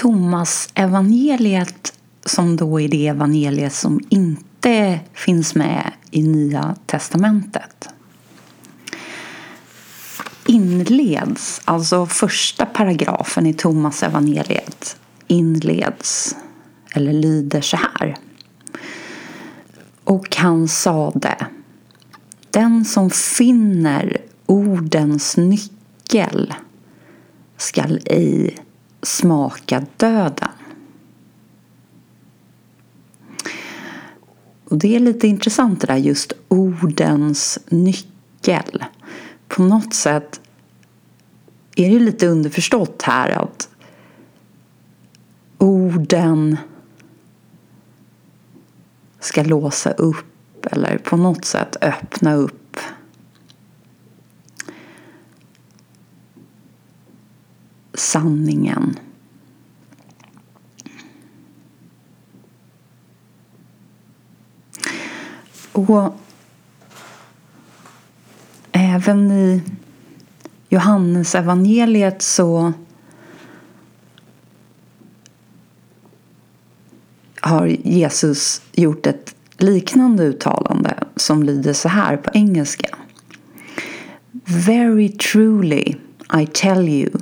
Thomas evangeliet som då är det evangeliet som inte finns med i Nya testamentet inleds, alltså första paragrafen i Thomas evangeliet inleds eller lyder så här. Och han sade Den som finner ordens nyckel skall ej smaka döden. Och det är lite intressant det där just ordens nyckel. På något sätt är det lite underförstått här att orden ska låsa upp eller på något sätt öppna upp sanningen. Och även i Johannes evangeliet så har Jesus gjort ett liknande uttalande som lyder så här på engelska. Very truly I tell you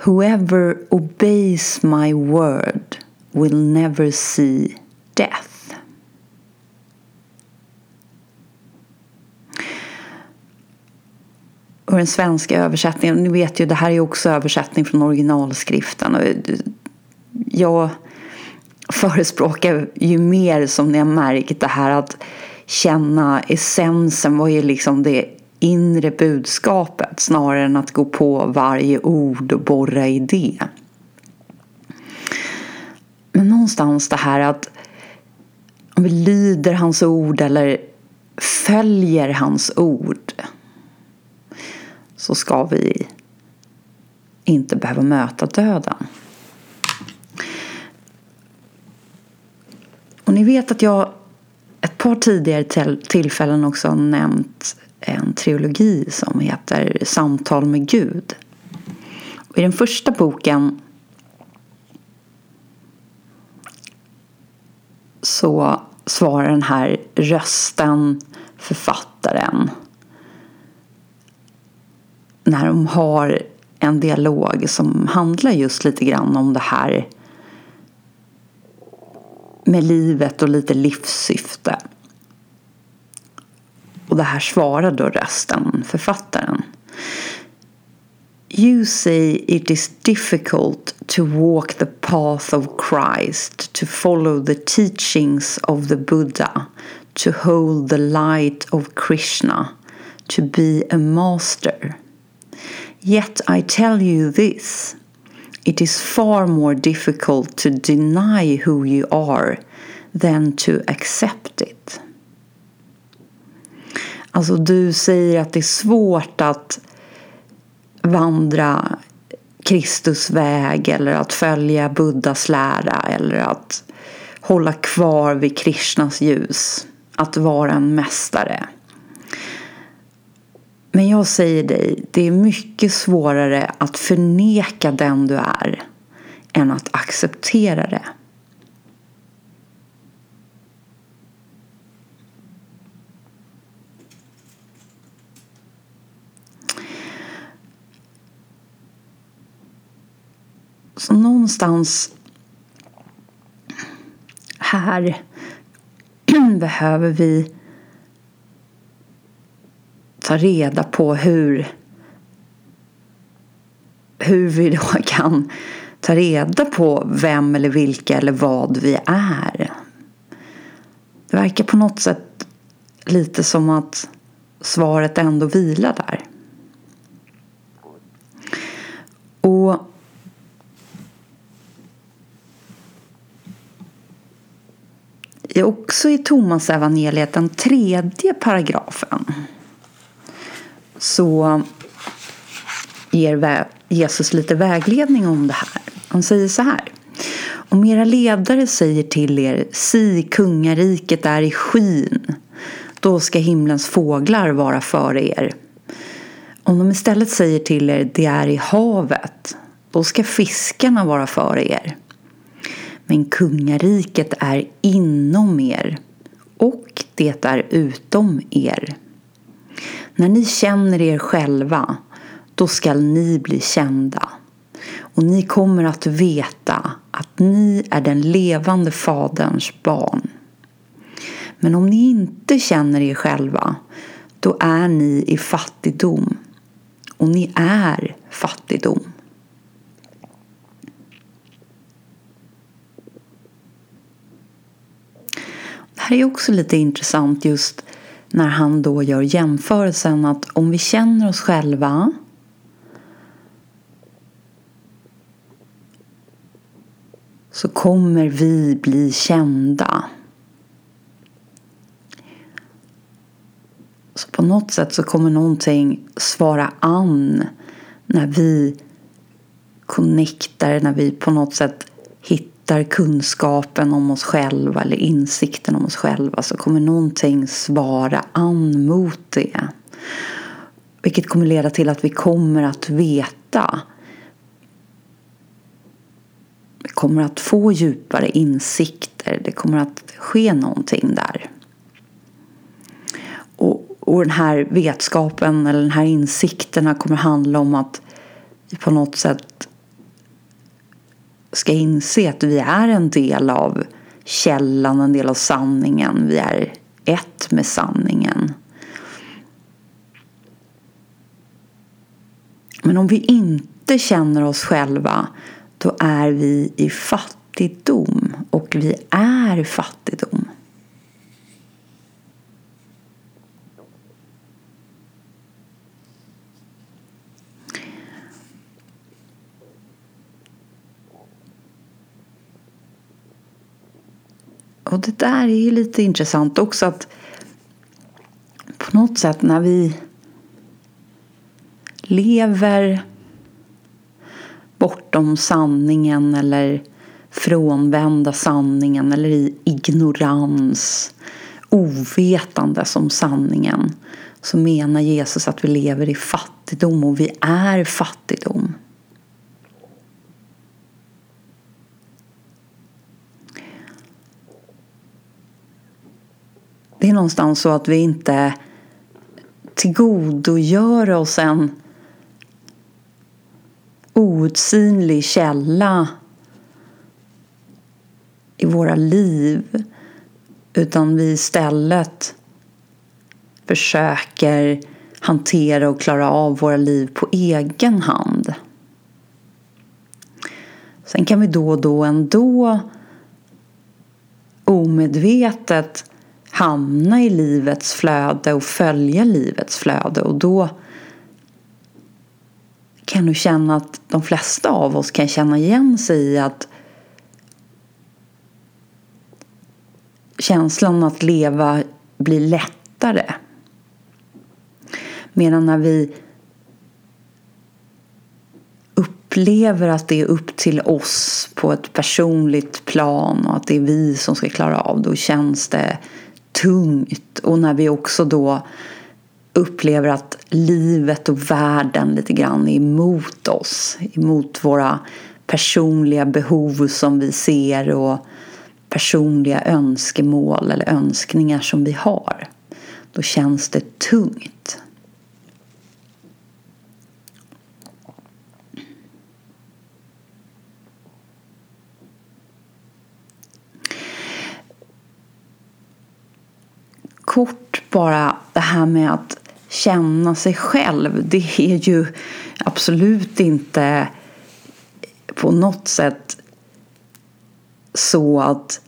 whoever obeys my word will never see death. Och den svenska översättningen, ni vet ju det här är också översättning från originalskriften. Och eh, jag förespråkar ju mer som ni har märkt det här att känna essensen, vad är liksom det inre budskapet snarare än att gå på varje ord och borra i det. Men någonstans det här att om vi lyder hans ord eller följer hans ord så ska vi inte behöva möta döden. Och ni vet att jag ett par tidigare tillfällen också har nämnt en trilogi som heter Samtal med Gud. Och I den första boken så svarar den här rösten, författaren, när de har en dialog som handlar just lite grann om det här med livet och lite livssyfte. Och det här svarar då rösten, författaren. You say it is difficult to walk the path of Christ, to follow the teachings of the Buddha, to hold the light of Krishna, to be a master. Yet I tell you this it is far more difficult to deny who you are than to accept it. Alltså du säger att det är svårt att vandra Kristus väg eller att följa Buddhas lära eller att hålla kvar vid Krishnas ljus. Att vara en mästare. Men jag säger dig, det är mycket svårare att förneka den du är än att acceptera det. Så någonstans här behöver vi ta reda på hur, hur vi då kan ta reda på vem eller vilka eller vad vi är. Det verkar på något sätt lite som att svaret ändå vilar där. Och det också i Thomas evangeliet den tredje paragrafen så ger Jesus lite vägledning om det här. Han säger så här. Om era ledare säger till er, si kungariket är i skyn, då ska himlens fåglar vara före er. Om de istället säger till er, det är i havet, då ska fiskarna vara före er. Men kungariket är inom er och det är utom er. När ni känner er själva, då skall ni bli kända. Och ni kommer att veta att ni är den levande Faderns barn. Men om ni inte känner er själva, då är ni i fattigdom. Och ni är fattigdom. Det här är också lite intressant just när han då gör jämförelsen att om vi känner oss själva så kommer vi bli kända. Så på något sätt så kommer någonting svara an när vi connectar, när vi på något sätt hittar kunskapen om oss själva eller insikten om oss själva så kommer någonting svara an mot det. Vilket kommer leda till att vi kommer att veta. Vi kommer att få djupare insikter. Det kommer att ske någonting där. Och, och den här vetskapen eller den här insikterna kommer handla om att vi på något sätt ska inse att vi är en del av källan, en del av sanningen. Vi är ett med sanningen. Men om vi inte känner oss själva då är vi i fattigdom och vi är fattigdom. Och det där är ju lite intressant också att på något sätt när vi lever bortom sanningen eller frånvända sanningen eller i ignorans, ovetande som sanningen så menar Jesus att vi lever i fattigdom och vi är fattigdom. Det är någonstans så att vi inte tillgodogör oss en outsinlig källa i våra liv utan vi istället försöker hantera och klara av våra liv på egen hand. Sen kan vi då och då ändå omedvetet hamna i livets flöde och följa livets flöde och då kan du känna att de flesta av oss kan känna igen sig i att känslan att leva blir lättare. Medan när vi upplever att det är upp till oss på ett personligt plan och att det är vi som ska klara av då känns det tungt. Och när vi också då upplever att livet och världen lite grann är emot oss. Emot våra personliga behov som vi ser och personliga önskemål eller önskningar som vi har. Då känns det tungt. Kort bara det här med att känna sig själv, det är ju absolut inte på något sätt så att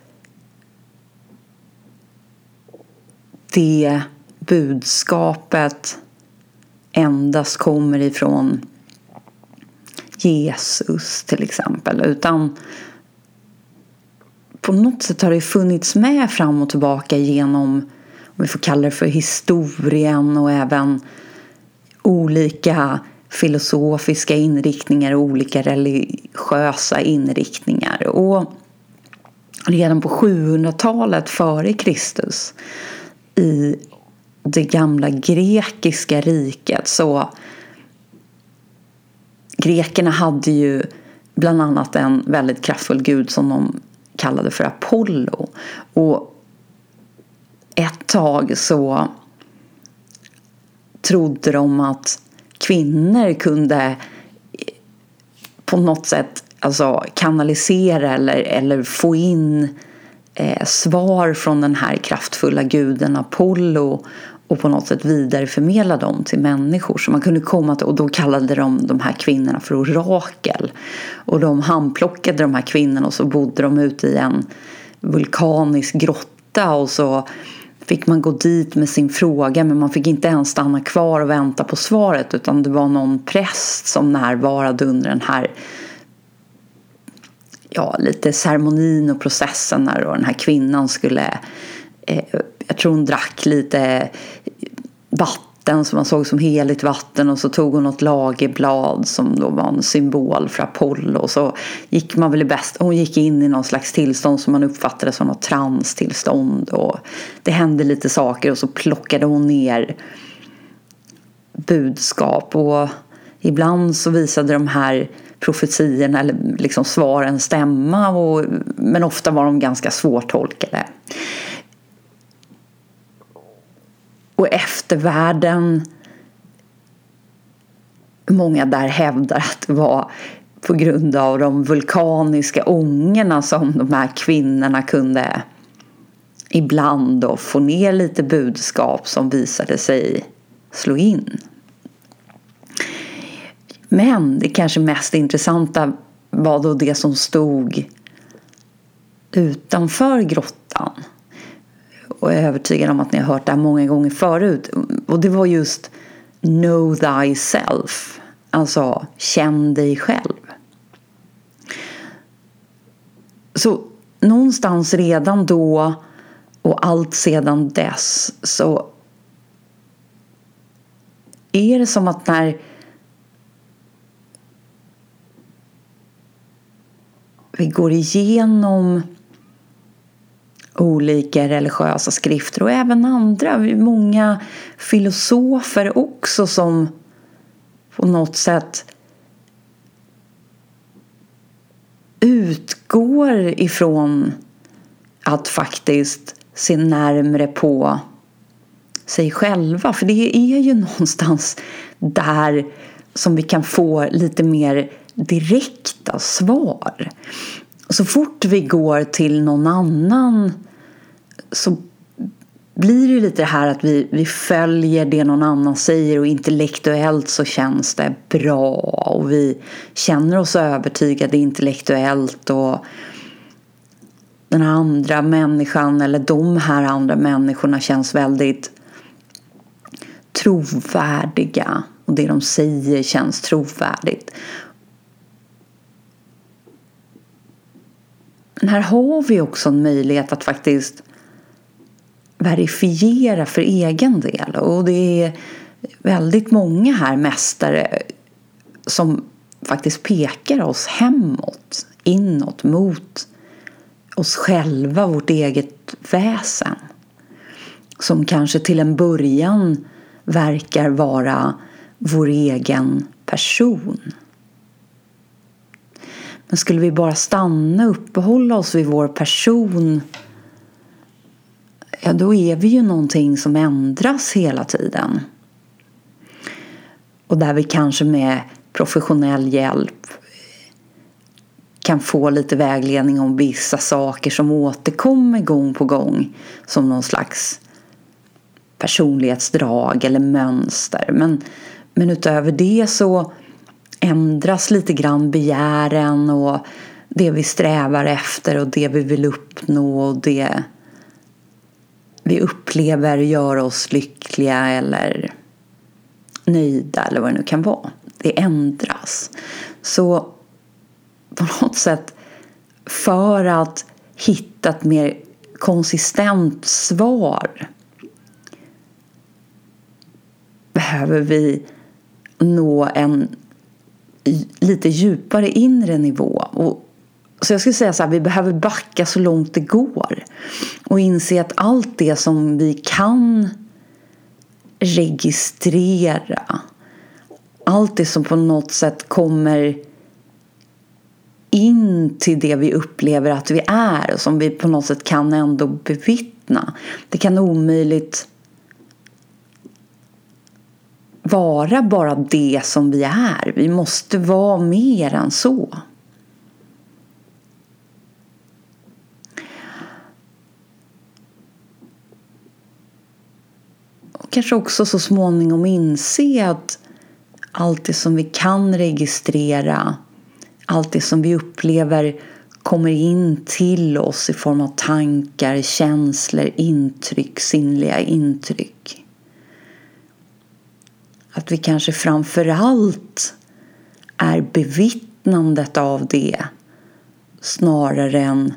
det budskapet endast kommer ifrån Jesus till exempel. Utan på något sätt har det funnits med fram och tillbaka genom om vi får kalla det för historien och även olika filosofiska inriktningar och olika religiösa inriktningar. Och redan på 700-talet före Kristus i det gamla grekiska riket så grekerna hade ju bland annat en väldigt kraftfull gud som de kallade för Apollo. Och tag så trodde de att kvinnor kunde på något sätt alltså, kanalisera eller, eller få in eh, svar från den här kraftfulla guden Apollo och på något sätt vidareförmedla dem till människor. Så man kunde komma till, och då kallade de de här kvinnorna för orakel. Och de handplockade de här kvinnorna och så bodde de ute i en vulkanisk grotta och så fick man gå dit med sin fråga men man fick inte ens stanna kvar och vänta på svaret utan det var någon präst som närvarade under den här ja, lite ceremonin och processen när den här kvinnan skulle eh, jag tror hon drack lite vatten som man såg som heligt vatten och så tog hon något lagerblad som då var en symbol för Apollo. Och så gick man väl i bäst, hon gick in i någon slags tillstånd som man uppfattade som något transtillstånd. Och det hände lite saker och så plockade hon ner budskap. Och ibland så visade de här profetiorna eller liksom svaren stämma och, men ofta var de ganska svårtolkade. Och eftervärlden, många där hävdar att det var på grund av de vulkaniska ångorna som de här kvinnorna kunde ibland då få ner lite budskap som visade sig slå in. Men det kanske mest intressanta var då det som stod utanför grottan och jag är övertygad om att ni har hört det här många gånger förut. Och det var just Know thyself, alltså känn dig själv. Så någonstans redan då och allt sedan dess så är det som att när vi går igenom olika religiösa skrifter och även andra. Många filosofer också som på något sätt utgår ifrån att faktiskt se närmre på sig själva. För det är ju någonstans där som vi kan få lite mer direkta svar så fort vi går till någon annan så blir det lite det här att vi, vi följer det någon annan säger och intellektuellt så känns det bra och vi känner oss övertygade intellektuellt och den andra människan eller de här andra människorna känns väldigt trovärdiga och det de säger känns trovärdigt. Här har vi också en möjlighet att faktiskt verifiera för egen del. Och det är väldigt många här mästare som faktiskt pekar oss hemåt, inåt, mot oss själva, vårt eget väsen. Som kanske till en början verkar vara vår egen person. Men skulle vi bara stanna och uppehålla oss vid vår person ja, då är vi ju någonting som ändras hela tiden. Och där vi kanske med professionell hjälp kan få lite vägledning om vissa saker som återkommer gång på gång som någon slags personlighetsdrag eller mönster. Men, men utöver det så ändras lite grann begären och det vi strävar efter och det vi vill uppnå och det vi upplever gör oss lyckliga eller nöjda eller vad det nu kan vara. Det ändras. Så på något sätt för att hitta ett mer konsistent svar behöver vi nå en lite djupare inre nivå. Och, så jag skulle säga så här, vi behöver backa så långt det går och inse att allt det som vi kan registrera allt det som på något sätt kommer in till det vi upplever att vi är och som vi på något sätt kan ändå bevittna. Det kan omöjligt vara bara det som vi är. Vi måste vara mer än så. Och kanske också så småningom inse att allt det som vi kan registrera, allt det som vi upplever kommer in till oss i form av tankar, känslor, intryck, sinnliga intryck. Att vi kanske framför allt är bevittnandet av det snarare än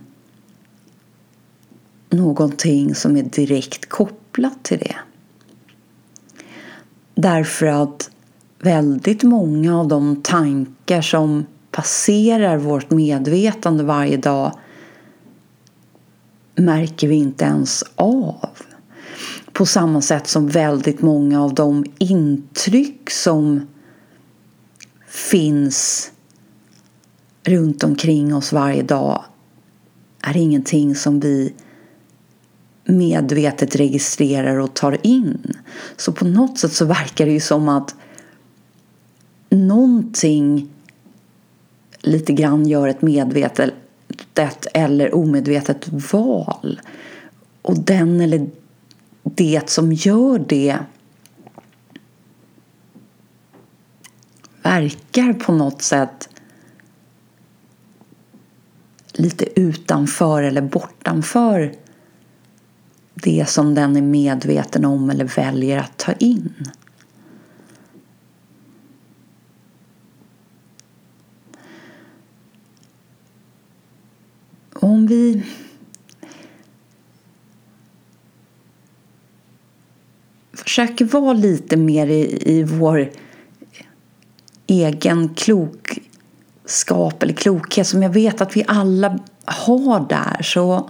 någonting som är direkt kopplat till det. Därför att väldigt många av de tankar som passerar vårt medvetande varje dag märker vi inte ens av. På samma sätt som väldigt många av de intryck som finns runt omkring oss varje dag är ingenting som vi medvetet registrerar och tar in. Så på något sätt så verkar det ju som att någonting lite grann gör ett medvetet eller omedvetet val. Och den eller det som gör det verkar på något sätt lite utanför eller bortanför det som den är medveten om eller väljer att ta in. Om vi försöker vara lite mer i, i vår egen klokskap eller klokhet som jag vet att vi alla har där så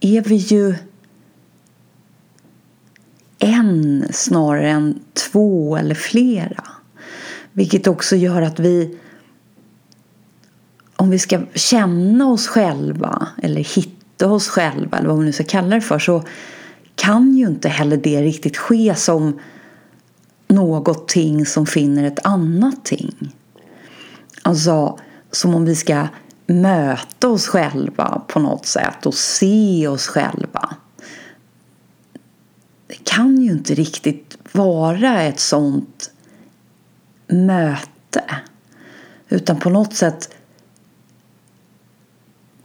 är vi ju en snarare än två eller flera. Vilket också gör att vi om vi ska känna oss själva eller hitta oss själva eller vad man nu ska kalla det för så kan ju inte heller det riktigt ske som någonting som finner ett annat ting. Alltså som om vi ska möta oss själva på något sätt och se oss själva. Det kan ju inte riktigt vara ett sånt möte. Utan på något sätt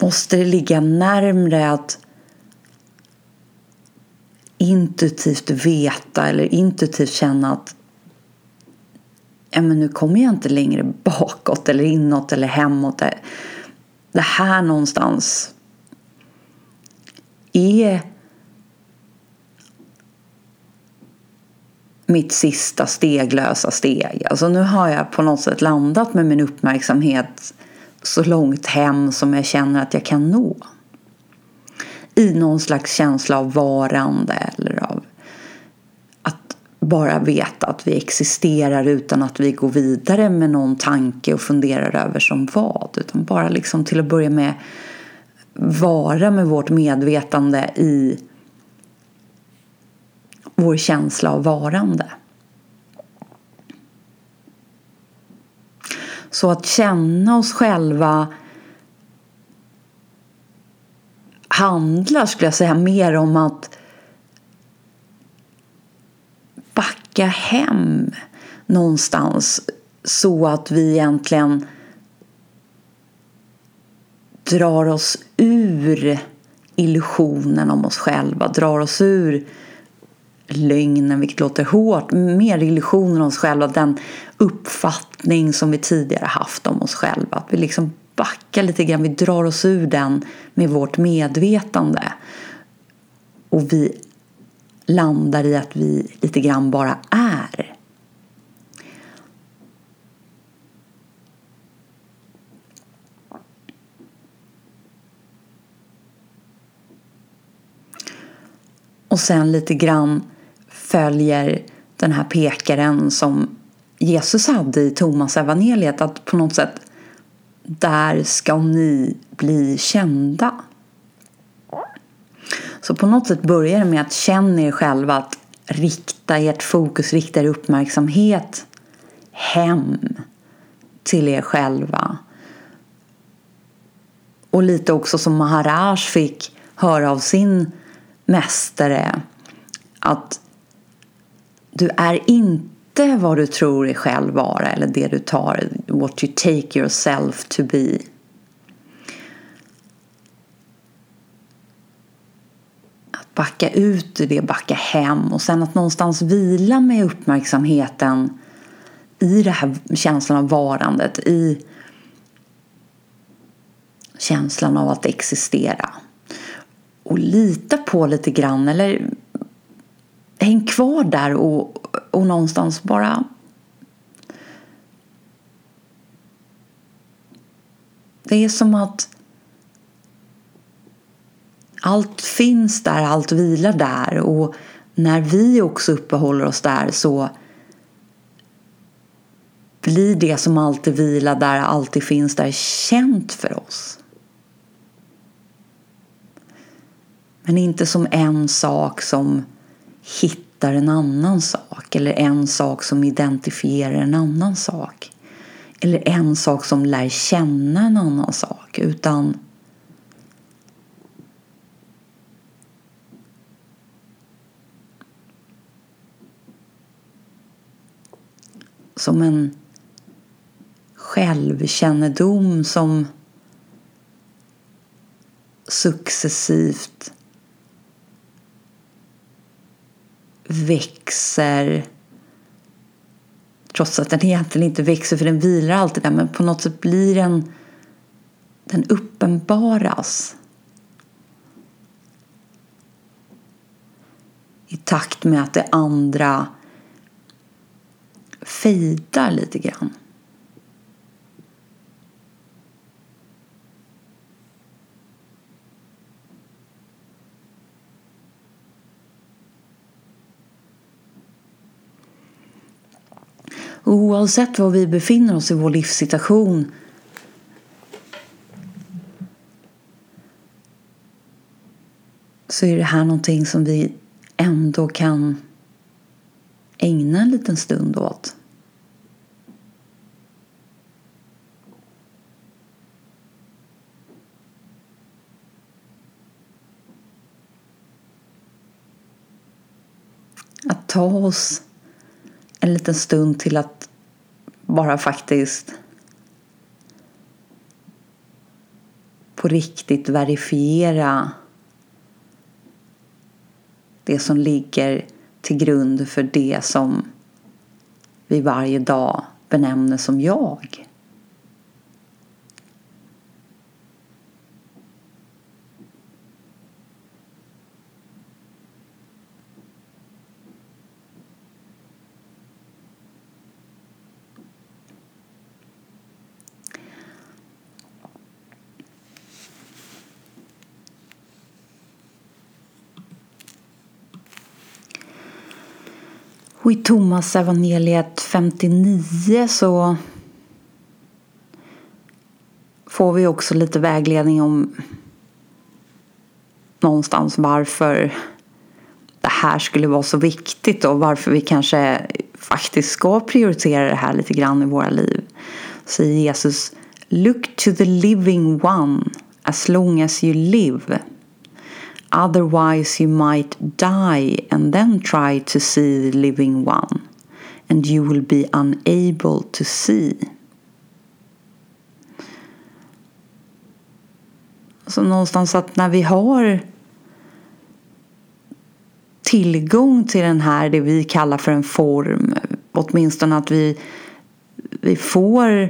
måste det ligga närmre att intuitivt veta eller intuitivt känna att ja, men nu kommer jag inte längre bakåt eller inåt eller hemåt det här någonstans är mitt sista steglösa steg. Alltså nu har jag på något sätt landat med min uppmärksamhet så långt hem som jag känner att jag kan nå. I någon slags känsla av varande eller av att bara veta att vi existerar utan att vi går vidare med någon tanke och funderar över som vad. Utan bara liksom till att börja med vara med vårt medvetande i vår känsla av varande. Så att känna oss själva handlar, skulle jag säga, mer om att backa hem någonstans så att vi egentligen drar oss ur illusionen om oss själva, drar oss ur lögnen, vilket låter hårt, mer illusionen om oss själva, den uppfattning som vi tidigare haft om oss själva. Att vi liksom backar lite grann, vi drar oss ur den med vårt medvetande. Och vi landar i att vi lite grann bara är. Och sen lite grann följer den här pekaren som Jesus hade i Thomas evangeliet att på något sätt där ska ni bli kända. Så på något sätt börjar det med att känna er själva att rikta ert fokus, rikta er uppmärksamhet hem till er själva. Och lite också som Maharaj fick höra av sin mästare att du är inte vad du tror dig själv vara eller det du tar, what you take yourself to be. Att backa ut ur det, backa hem och sen att någonstans vila med uppmärksamheten i den här känslan av varandet, i känslan av att existera. Och lita på lite grann eller häng kvar där och, och någonstans bara Det är som att allt finns där, allt vilar där och när vi också uppehåller oss där så blir det som alltid vilar där, alltid finns där känt för oss. Men inte som en sak som hittar en annan sak eller en sak som identifierar en annan sak. Eller en sak som lär känna en annan sak utan som en självkännedom som successivt växer trots att den egentligen inte växer för den vilar alltid där men på något sätt blir den den uppenbaras i takt med att det andra fejdar lite grann. Oavsett var vi befinner oss i vår livssituation så är det här någonting som vi ändå kan ägna en liten stund åt. Att ta oss en liten stund till att bara faktiskt på riktigt verifiera det som ligger till grund för det som vi varje dag benämner som jag. Och i Thomas evangeliet 59 så får vi också lite vägledning om någonstans varför det här skulle vara så viktigt och varför vi kanske faktiskt ska prioritera det här lite grann i våra liv. Säger Jesus Look to the living one as long as you live. Otherwise, you might die and then try to see the living one, and you will be unable to see. Så någonstans att när vi har tillgång till den här, det vi kallar för en form, åtminstone att vi, vi får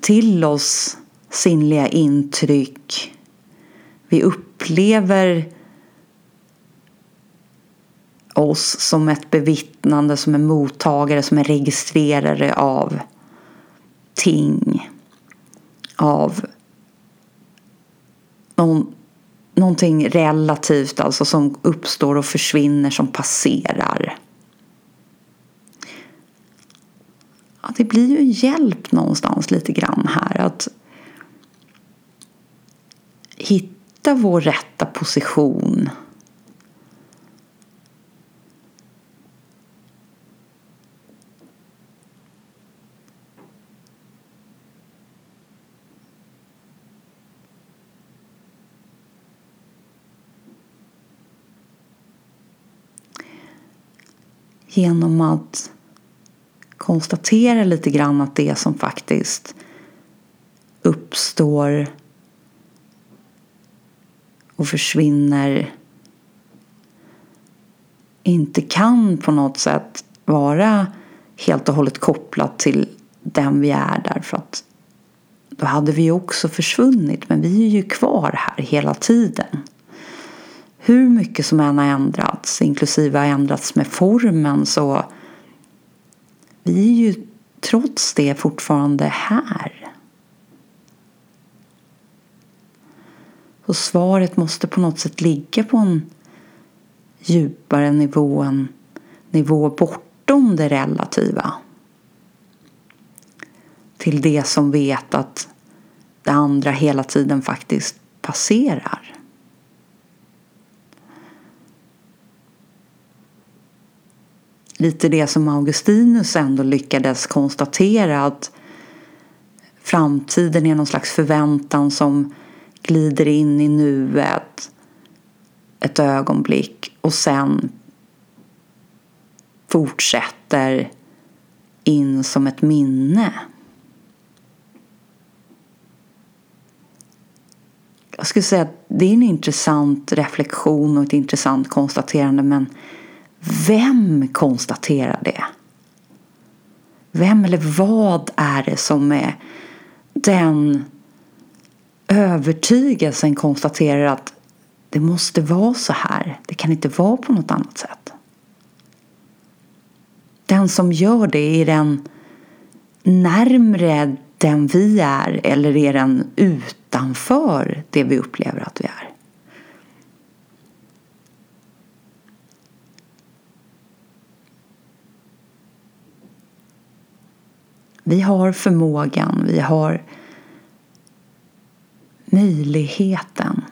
till oss sinnliga intryck vi upplever upplever oss som ett bevittnande, som en mottagare, som en registrerare av ting. Av någon, någonting relativt alltså som uppstår och försvinner, som passerar. Ja, det blir ju en hjälp någonstans lite grann här att hitta vår rätta position. Genom att konstatera lite grann att det som faktiskt uppstår och försvinner. Inte kan på något sätt vara helt och hållet kopplat till den vi är därför att då hade vi också försvunnit. Men vi är ju kvar här hela tiden. Hur mycket som än har ändrats, inklusive har ändrats med formen, så vi är ju trots det fortfarande här. Och svaret måste på något sätt ligga på en djupare nivå, en nivå bortom det relativa. Till det som vet att det andra hela tiden faktiskt passerar. lite det som Augustinus ändå lyckades konstatera att framtiden är någon slags förväntan som glider in i nuet ett ögonblick och sen fortsätter in som ett minne. Jag skulle säga att det är en intressant reflektion och ett intressant konstaterande men vem konstaterar det? Vem eller vad är det som är den övertygelsen konstaterar att det måste vara så här. Det kan inte vara på något annat sätt. Den som gör det, är den närmre den vi är eller är den utanför det vi upplever att vi är? Vi har förmågan, vi har möjligheten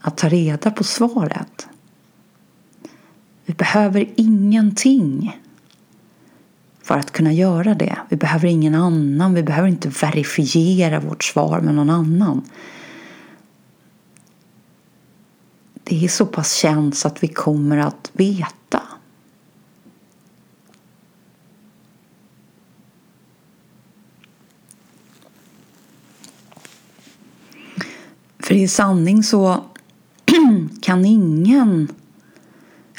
att ta reda på svaret. Vi behöver ingenting för att kunna göra det. Vi behöver ingen annan, vi behöver inte verifiera vårt svar med någon annan. Det är så pass känt så att vi kommer att veta. För i sanning så kan ingen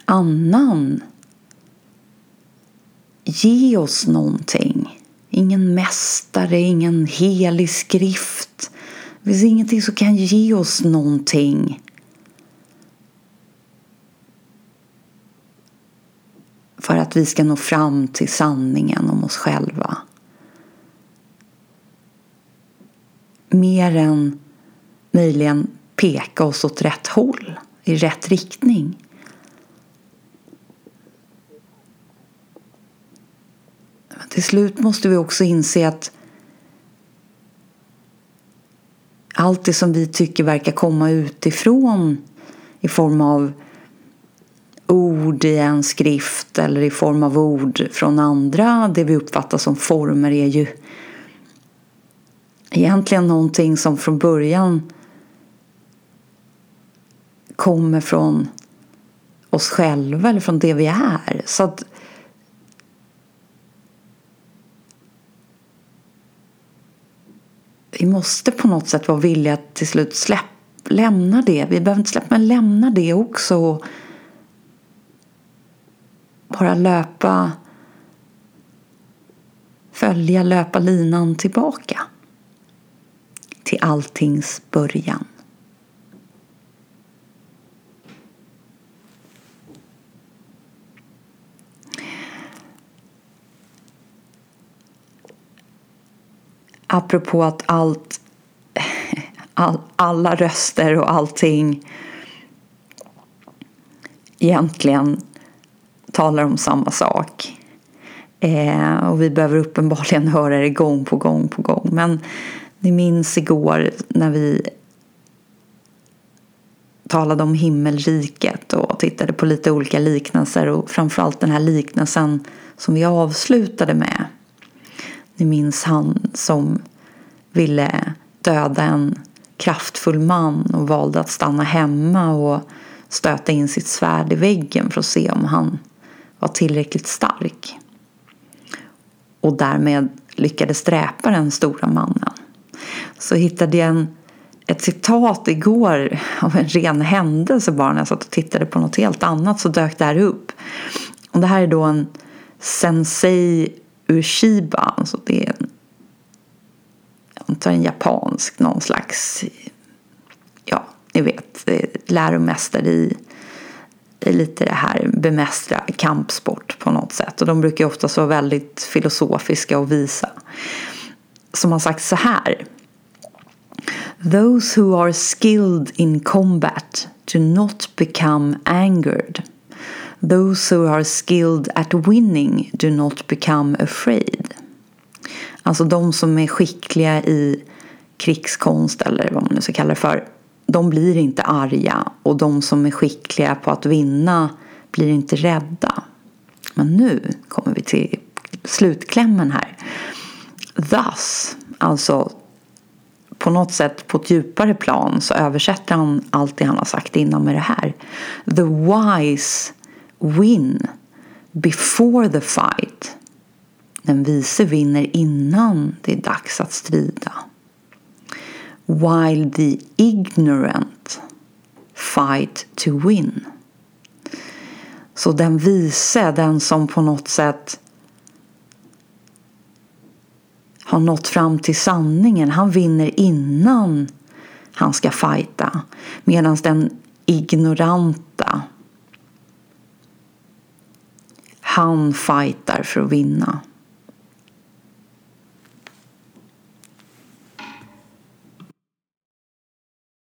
annan ge oss någonting. Ingen mästare, ingen helig skrift. Det finns ingenting som kan ge oss någonting. För att vi ska nå fram till sanningen om oss själva. Mer än möjligen peka oss åt rätt håll, i rätt riktning. Men till slut måste vi också inse att allt det som vi tycker verkar komma utifrån i form av ord i en skrift eller i form av ord från andra, det vi uppfattar som former är ju egentligen någonting som från början kommer från oss själva eller från det vi är. Så att vi måste på något sätt vara villiga att till slut släpp, lämna det. Vi behöver inte släppa, men lämna det också. Och bara löpa, följa, löpa linan tillbaka till alltings början. Apropå att allt, all, alla röster och allting egentligen talar om samma sak. Eh, och vi behöver uppenbarligen höra det gång på gång på gång. Men ni minns igår när vi talade om himmelriket och tittade på lite olika liknelser och framförallt den här liknelsen som vi avslutade med. Ni minns han som ville döda en kraftfull man och valde att stanna hemma och stöta in sitt svärd i väggen för att se om han var tillräckligt stark. Och därmed lyckades dräpa den stora mannen. Så hittade jag en, ett citat igår av en ren händelse bara när jag satt och tittade på något helt annat så dök det här upp. Och det här är då en Sensei Ushiba, alltså det är en, jag antar en japansk någon slags, ja ni vet, eh, läromästare i, i lite det här bemästra kampsport på något sätt. Och de brukar ju oftast vara väldigt filosofiska och visa. Som har sagt så här. Those who are skilled in combat do not become angered. Those who are skilled at winning do not become afraid. Alltså de som är skickliga i krigskonst eller vad man nu ska kalla det för. De blir inte arga och de som är skickliga på att vinna blir inte rädda. Men nu kommer vi till slutklämmen här. Thus, alltså på något sätt på ett djupare plan så översätter han allt det han har sagt innan med det här. The wise win before the fight. Den vise vinner innan det är dags att strida. While the ignorant fight to win. Så den vise, den som på något sätt har nått fram till sanningen, han vinner innan han ska fighta. Medan den ignoranta han fightar för att vinna.